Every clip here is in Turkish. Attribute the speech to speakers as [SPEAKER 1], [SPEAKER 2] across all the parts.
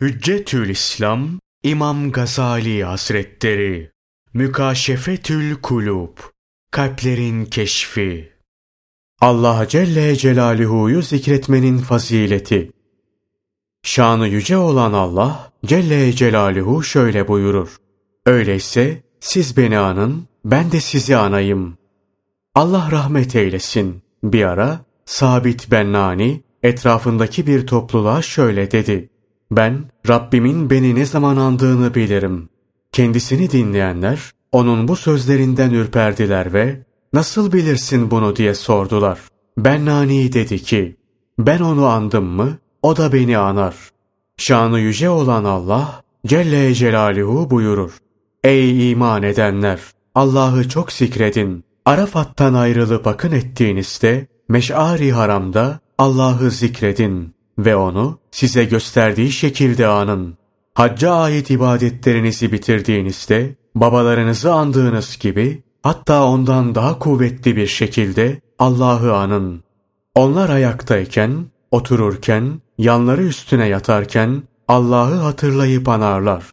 [SPEAKER 1] Hüccetül İslam İmam Gazali Hazretleri Mükaşefetül Kulub Kalplerin Keşfi Allah Celle Celaluhu'yu zikretmenin fazileti Şanı yüce olan Allah Celle Celaluhu şöyle buyurur. Öyleyse siz beni anın, ben de sizi anayım. Allah rahmet eylesin. Bir ara Sabit Bennani etrafındaki bir topluluğa şöyle dedi. Ben Rabbimin beni ne zaman andığını bilirim. Kendisini dinleyenler onun bu sözlerinden ürperdiler ve nasıl bilirsin bunu diye sordular. Ben Nani dedi ki ben onu andım mı o da beni anar. Şanı yüce olan Allah Celle Celaluhu buyurur. Ey iman edenler! Allah'ı çok zikredin. Arafat'tan ayrılıp akın ettiğinizde Meş'ari haramda Allah'ı zikredin ve onu size gösterdiği şekilde anın. Hacca ait ibadetlerinizi bitirdiğinizde babalarınızı andığınız gibi hatta ondan daha kuvvetli bir şekilde Allah'ı anın. Onlar ayaktayken, otururken, yanları üstüne yatarken Allah'ı hatırlayıp anarlar.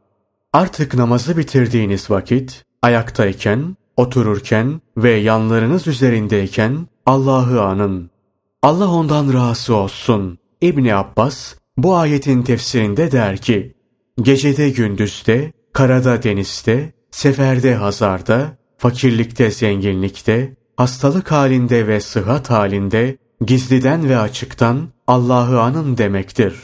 [SPEAKER 1] Artık namazı bitirdiğiniz vakit ayaktayken, otururken ve yanlarınız üzerindeyken Allah'ı anın. Allah ondan razı olsun. İbni Abbas bu ayetin tefsirinde der ki, Gecede gündüzde, karada denizde, seferde hazarda, fakirlikte zenginlikte, hastalık halinde ve sıhhat halinde, gizliden ve açıktan Allah'ı anın demektir.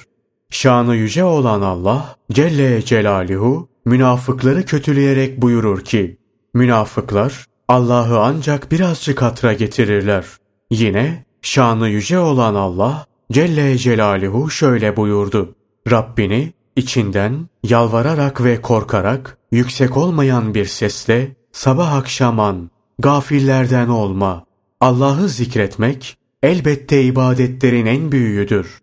[SPEAKER 1] Şanı yüce olan Allah Celle Celaluhu münafıkları kötüleyerek buyurur ki, Münafıklar Allah'ı ancak birazcık hatıra getirirler. Yine şanı yüce olan Allah Celle Celaluhu şöyle buyurdu. Rabbini içinden yalvararak ve korkarak yüksek olmayan bir sesle sabah akşaman gafillerden olma. Allah'ı zikretmek elbette ibadetlerin en büyüğüdür.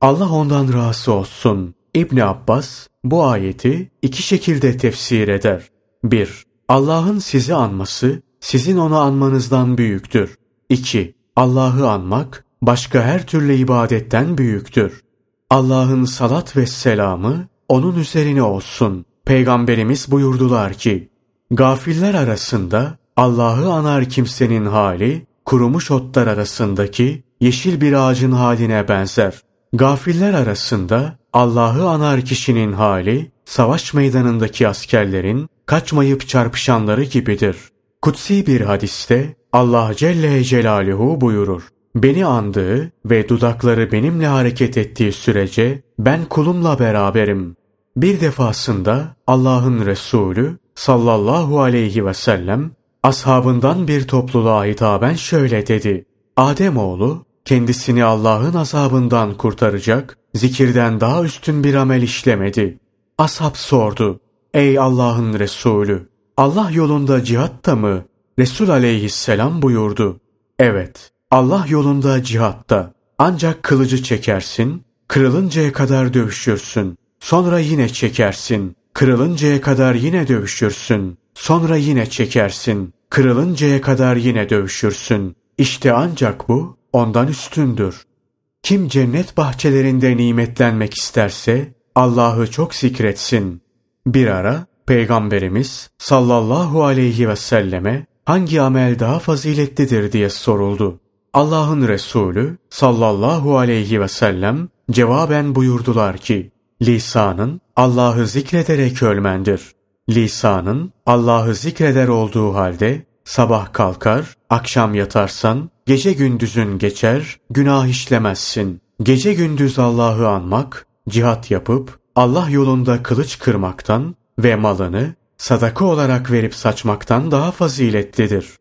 [SPEAKER 1] Allah ondan razı olsun. İbni Abbas bu ayeti iki şekilde tefsir eder. 1. Allah'ın sizi anması sizin onu anmanızdan büyüktür. 2. Allah'ı anmak başka her türlü ibadetten büyüktür. Allah'ın salat ve selamı onun üzerine olsun. Peygamberimiz buyurdular ki, Gafiller arasında Allah'ı anar kimsenin hali, kurumuş otlar arasındaki yeşil bir ağacın haline benzer. Gafiller arasında Allah'ı anar kişinin hali, savaş meydanındaki askerlerin kaçmayıp çarpışanları gibidir. Kutsi bir hadiste Allah Celle Celaluhu buyurur. Beni andığı ve dudakları benimle hareket ettiği sürece ben kulumla beraberim. Bir defasında Allah'ın Resulü sallallahu aleyhi ve sellem ashabından bir topluluğa hitaben şöyle dedi. Ademoğlu kendisini Allah'ın azabından kurtaracak, zikirden daha üstün bir amel işlemedi. Ashab sordu. Ey Allah'ın Resulü! Allah yolunda cihatta mı? Resul aleyhisselam buyurdu. Evet, Allah yolunda cihatta. Ancak kılıcı çekersin, kırılıncaya kadar dövüşürsün. Sonra yine çekersin, kırılıncaya kadar yine dövüşürsün. Sonra yine çekersin, kırılıncaya kadar yine dövüşürsün. İşte ancak bu ondan üstündür. Kim cennet bahçelerinde nimetlenmek isterse Allah'ı çok zikretsin. Bir ara Peygamberimiz sallallahu aleyhi ve selleme hangi amel daha faziletlidir diye soruldu. Allah'ın Resulü sallallahu aleyhi ve sellem cevaben buyurdular ki, lisanın Allah'ı zikrederek ölmendir. Lisanın Allah'ı zikreder olduğu halde sabah kalkar, akşam yatarsan, gece gündüzün geçer, günah işlemezsin. Gece gündüz Allah'ı anmak, cihat yapıp Allah yolunda kılıç kırmaktan ve malını sadaka olarak verip saçmaktan daha faziletlidir.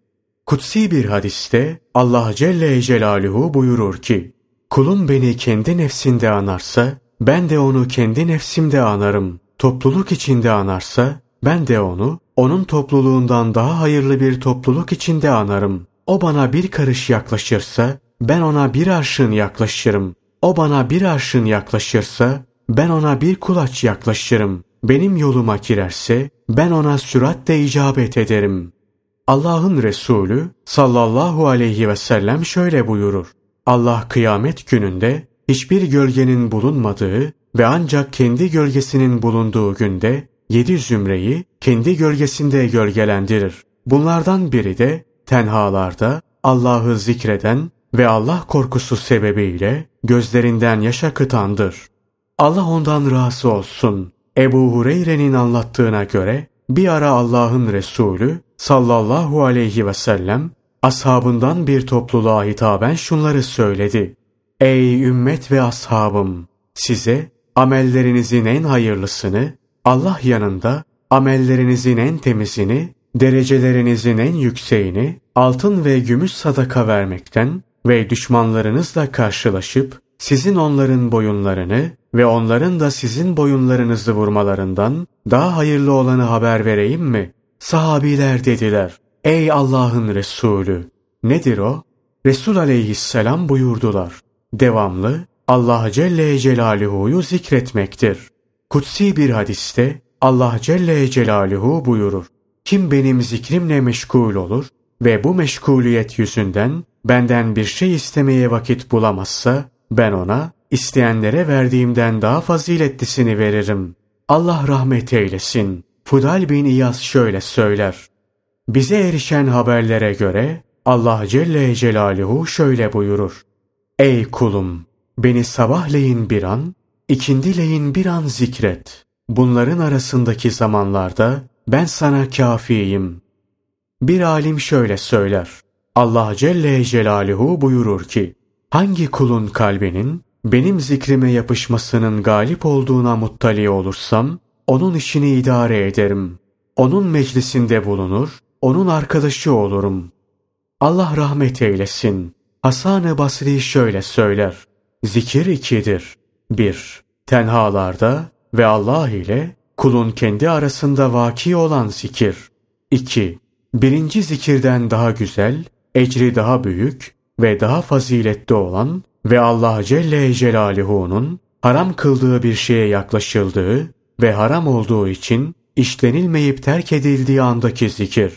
[SPEAKER 1] Kutsi bir hadiste Allah Celle Celaluhu buyurur ki, Kulum beni kendi nefsinde anarsa, ben de onu kendi nefsimde anarım. Topluluk içinde anarsa, ben de onu, onun topluluğundan daha hayırlı bir topluluk içinde anarım. O bana bir karış yaklaşırsa, ben ona bir arşın yaklaşırım. O bana bir arşın yaklaşırsa, ben ona bir kulaç yaklaşırım. Benim yoluma girerse, ben ona süratle icabet ederim. Allah'ın Resulü sallallahu aleyhi ve sellem şöyle buyurur. Allah kıyamet gününde hiçbir gölgenin bulunmadığı ve ancak kendi gölgesinin bulunduğu günde yedi zümreyi kendi gölgesinde gölgelendirir. Bunlardan biri de tenhalarda Allah'ı zikreden ve Allah korkusu sebebiyle gözlerinden yaş akıtandır. Allah ondan razı olsun. Ebu Hureyre'nin anlattığına göre bir ara Allah'ın Resulü sallallahu aleyhi ve sellem ashabından bir topluluğa hitaben şunları söyledi. Ey ümmet ve ashabım! Size amellerinizin en hayırlısını, Allah yanında amellerinizin en temizini, derecelerinizin en yükseğini, altın ve gümüş sadaka vermekten ve düşmanlarınızla karşılaşıp sizin onların boyunlarını ve onların da sizin boyunlarınızı vurmalarından daha hayırlı olanı haber vereyim mi? Sahabiler dediler. Ey Allah'ın Resulü! Nedir o? Resul aleyhisselam buyurdular. Devamlı Allah Celle Celaluhu'yu zikretmektir. Kutsi bir hadiste Allah Celle Celaluhu buyurur. Kim benim zikrimle meşgul olur ve bu meşguliyet yüzünden benden bir şey istemeye vakit bulamazsa ben ona isteyenlere verdiğimden daha faziletlisini veririm. Allah rahmet eylesin. Fudal bin İyaz şöyle söyler. Bize erişen haberlere göre Allah Celle Celaluhu şöyle buyurur. Ey kulum! Beni sabahleyin bir an, ikindileyin bir an zikret. Bunların arasındaki zamanlarda ben sana kafiyim. Bir alim şöyle söyler. Allah Celle Celaluhu buyurur ki, hangi kulun kalbinin benim zikrime yapışmasının galip olduğuna muttali olursam, onun işini idare ederim. Onun meclisinde bulunur, onun arkadaşı olurum. Allah rahmet eylesin. Hasan-ı Basri şöyle söyler. Zikir ikidir. Bir, tenhalarda ve Allah ile kulun kendi arasında vaki olan zikir. İki, birinci zikirden daha güzel, ecri daha büyük ve daha faziletli olan ve Allah Celle Celaluhu'nun haram kıldığı bir şeye yaklaşıldığı ve haram olduğu için işlenilmeyip terk edildiği andaki zikir.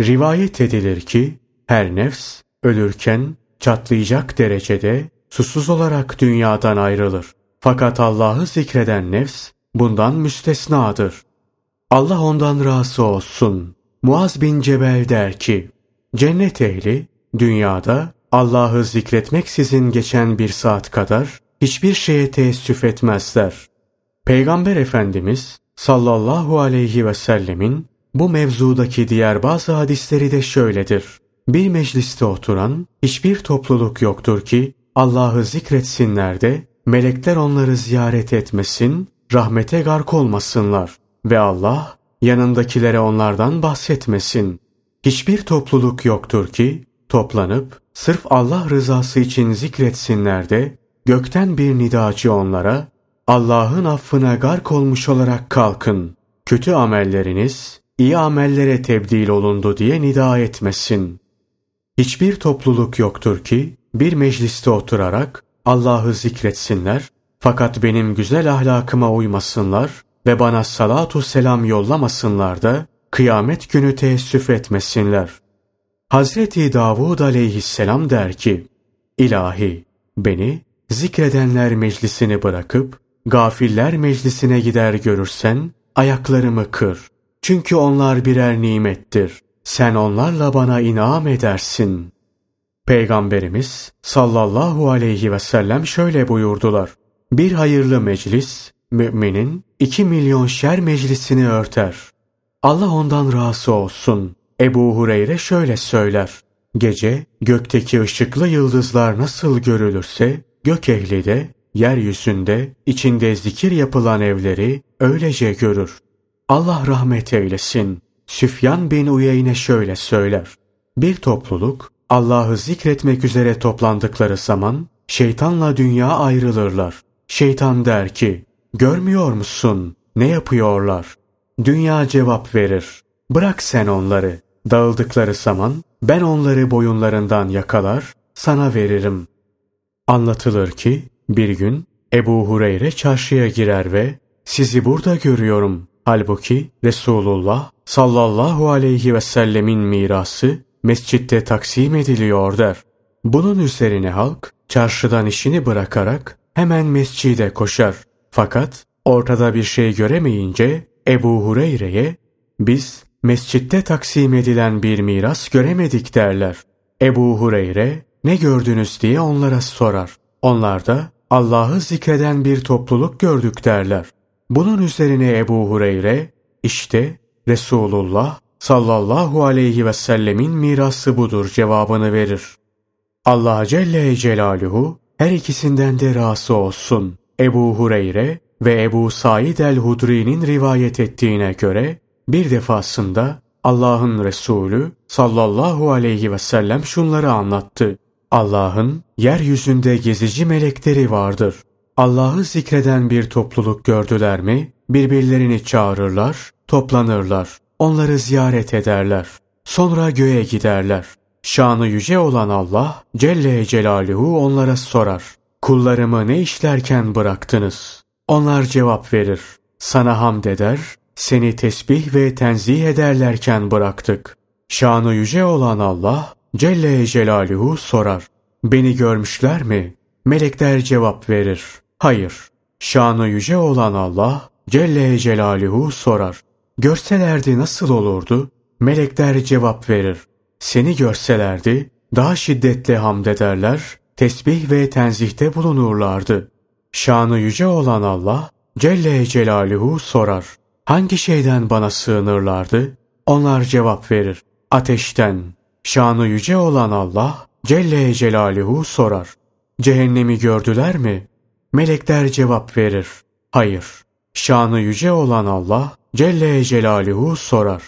[SPEAKER 1] Rivayet edilir ki her nefs ölürken çatlayacak derecede susuz olarak dünyadan ayrılır. Fakat Allah'ı zikreden nefs bundan müstesnadır. Allah ondan razı olsun. Muaz bin Cebel der ki, cennet ehli dünyada Allah'ı zikretmeksizin geçen bir saat kadar hiçbir şeye teessüf etmezler. Peygamber Efendimiz sallallahu aleyhi ve sellemin bu mevzudaki diğer bazı hadisleri de şöyledir. Bir mecliste oturan hiçbir topluluk yoktur ki Allah'ı zikretsinler de melekler onları ziyaret etmesin, rahmete gark olmasınlar ve Allah yanındakilere onlardan bahsetmesin. Hiçbir topluluk yoktur ki toplanıp sırf Allah rızası için zikretsinler de gökten bir nidacı onlara Allah'ın affına gark olmuş olarak kalkın. Kötü amelleriniz iyi amellere tebdil olundu diye nida etmesin. Hiçbir topluluk yoktur ki bir mecliste oturarak Allah'ı zikretsinler fakat benim güzel ahlakıma uymasınlar ve bana salatu selam yollamasınlar da kıyamet günü teessüf etmesinler. Hazreti Davud aleyhisselam der ki, İlahi beni zikredenler meclisini bırakıp gafiller meclisine gider görürsen ayaklarımı kır. Çünkü onlar birer nimettir. Sen onlarla bana inam edersin. Peygamberimiz sallallahu aleyhi ve sellem şöyle buyurdular. Bir hayırlı meclis, müminin iki milyon şer meclisini örter. Allah ondan razı olsun. Ebu Hureyre şöyle söyler. Gece gökteki ışıklı yıldızlar nasıl görülürse gök ehli de yeryüzünde içinde zikir yapılan evleri öylece görür. Allah rahmet eylesin. Süfyan bin Uyeyne şöyle söyler. Bir topluluk Allah'ı zikretmek üzere toplandıkları zaman şeytanla dünya ayrılırlar. Şeytan der ki, görmüyor musun? Ne yapıyorlar? Dünya cevap verir. Bırak sen onları. Dağıldıkları zaman ben onları boyunlarından yakalar, sana veririm. Anlatılır ki bir gün Ebu Hureyre çarşıya girer ve sizi burada görüyorum. Halbuki Resulullah sallallahu aleyhi ve sellemin mirası mescitte taksim ediliyor der. Bunun üzerine halk çarşıdan işini bırakarak hemen mescide koşar. Fakat ortada bir şey göremeyince Ebu Hureyre'ye biz mescitte taksim edilen bir miras göremedik derler. Ebu Hureyre ne gördünüz diye onlara sorar. Onlar da Allah'ı zikreden bir topluluk gördük derler. Bunun üzerine Ebu Hureyre işte Resulullah sallallahu aleyhi ve sellemin mirası budur cevabını verir. Allah Celle Celaluhu her ikisinden de razı olsun. Ebu Hureyre ve Ebu Said el-Hudri'nin rivayet ettiğine göre bir defasında Allah'ın Resulü sallallahu aleyhi ve sellem şunları anlattı. Allah'ın yeryüzünde gezici melekleri vardır. Allah'ı zikreden bir topluluk gördüler mi birbirlerini çağırırlar, toplanırlar, onları ziyaret ederler. Sonra göğe giderler. Şanı yüce olan Allah Celle Celaluhu onlara sorar. Kullarımı ne işlerken bıraktınız? Onlar cevap verir. Sana hamd eder, seni tesbih ve tenzih ederlerken bıraktık. Şanı yüce olan Allah Celle Celaluhu sorar. Beni görmüşler mi? Melekler cevap verir. Hayır. Şanı yüce olan Allah Celle Celaluhu sorar. Görselerdi nasıl olurdu? Melekler cevap verir. Seni görselerdi daha şiddetli hamd ederler, tesbih ve tenzihte bulunurlardı. Şanı yüce olan Allah Celle Celaluhu sorar. Hangi şeyden bana sığınırlardı? Onlar cevap verir. Ateşten. Şanı yüce olan Allah Celle Celaluhu sorar. Cehennemi gördüler mi? Melekler cevap verir. Hayır. Şanı yüce olan Allah Celle Celaluhu sorar.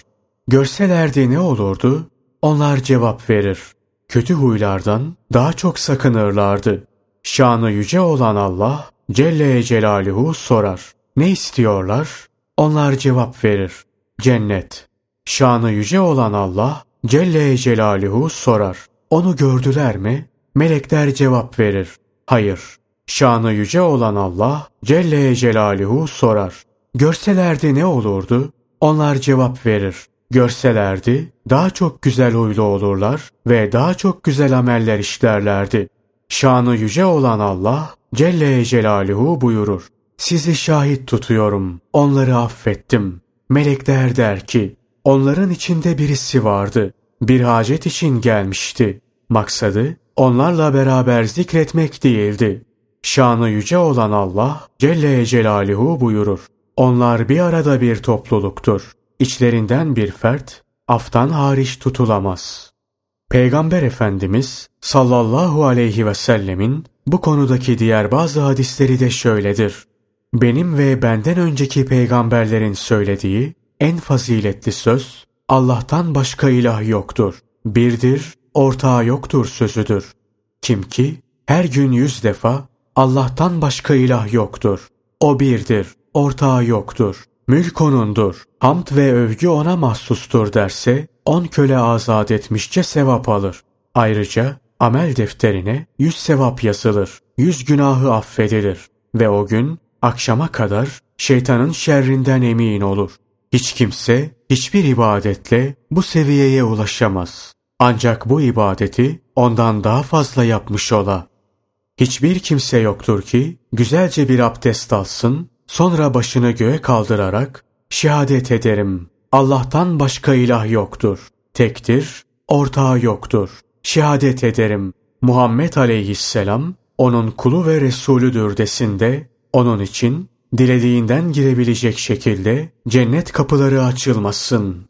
[SPEAKER 1] Görselerdi ne olurdu? Onlar cevap verir. Kötü huylardan daha çok sakınırlardı. Şanı yüce olan Allah Celle Celaluhu sorar. Ne istiyorlar? Onlar cevap verir. Cennet. Şanı yüce olan Allah Celle Celaluhu sorar. Onu gördüler mi? Melekler cevap verir. Hayır. Şanı yüce olan Allah Celle Celaluhu sorar. Görselerdi ne olurdu? Onlar cevap verir. Görselerdi daha çok güzel huylu olurlar ve daha çok güzel ameller işlerlerdi. Şanı yüce olan Allah Celle Celaluhu buyurur. Sizi şahit tutuyorum. Onları affettim. Melekler der ki, onların içinde birisi vardı. Bir hacet için gelmişti. Maksadı onlarla beraber zikretmek değildi. Şanı yüce olan Allah Celle Celaluhu buyurur. Onlar bir arada bir topluluktur. İçlerinden bir fert aftan hariç tutulamaz. Peygamber Efendimiz sallallahu aleyhi ve sellemin bu konudaki diğer bazı hadisleri de şöyledir. Benim ve benden önceki peygamberlerin söylediği en faziletli söz Allah'tan başka ilah yoktur. Birdir, ortağı yoktur sözüdür. Kim ki her gün yüz defa Allah'tan başka ilah yoktur. O birdir, ortağı yoktur. Mülk onundur. Hamd ve övgü ona mahsustur derse on köle azat etmişçe sevap alır. Ayrıca amel defterine yüz sevap yazılır. Yüz günahı affedilir. Ve o gün akşama kadar şeytanın şerrinden emin olur. Hiç kimse hiçbir ibadetle bu seviyeye ulaşamaz. Ancak bu ibadeti ondan daha fazla yapmış ola. Hiçbir kimse yoktur ki güzelce bir abdest alsın, sonra başını göğe kaldırarak şehadet ederim. Allah'tan başka ilah yoktur. Tektir, ortağı yoktur. Şehadet ederim. Muhammed aleyhisselam onun kulu ve Resulüdür desinde onun için dilediğinden girebilecek şekilde cennet kapıları açılmasın.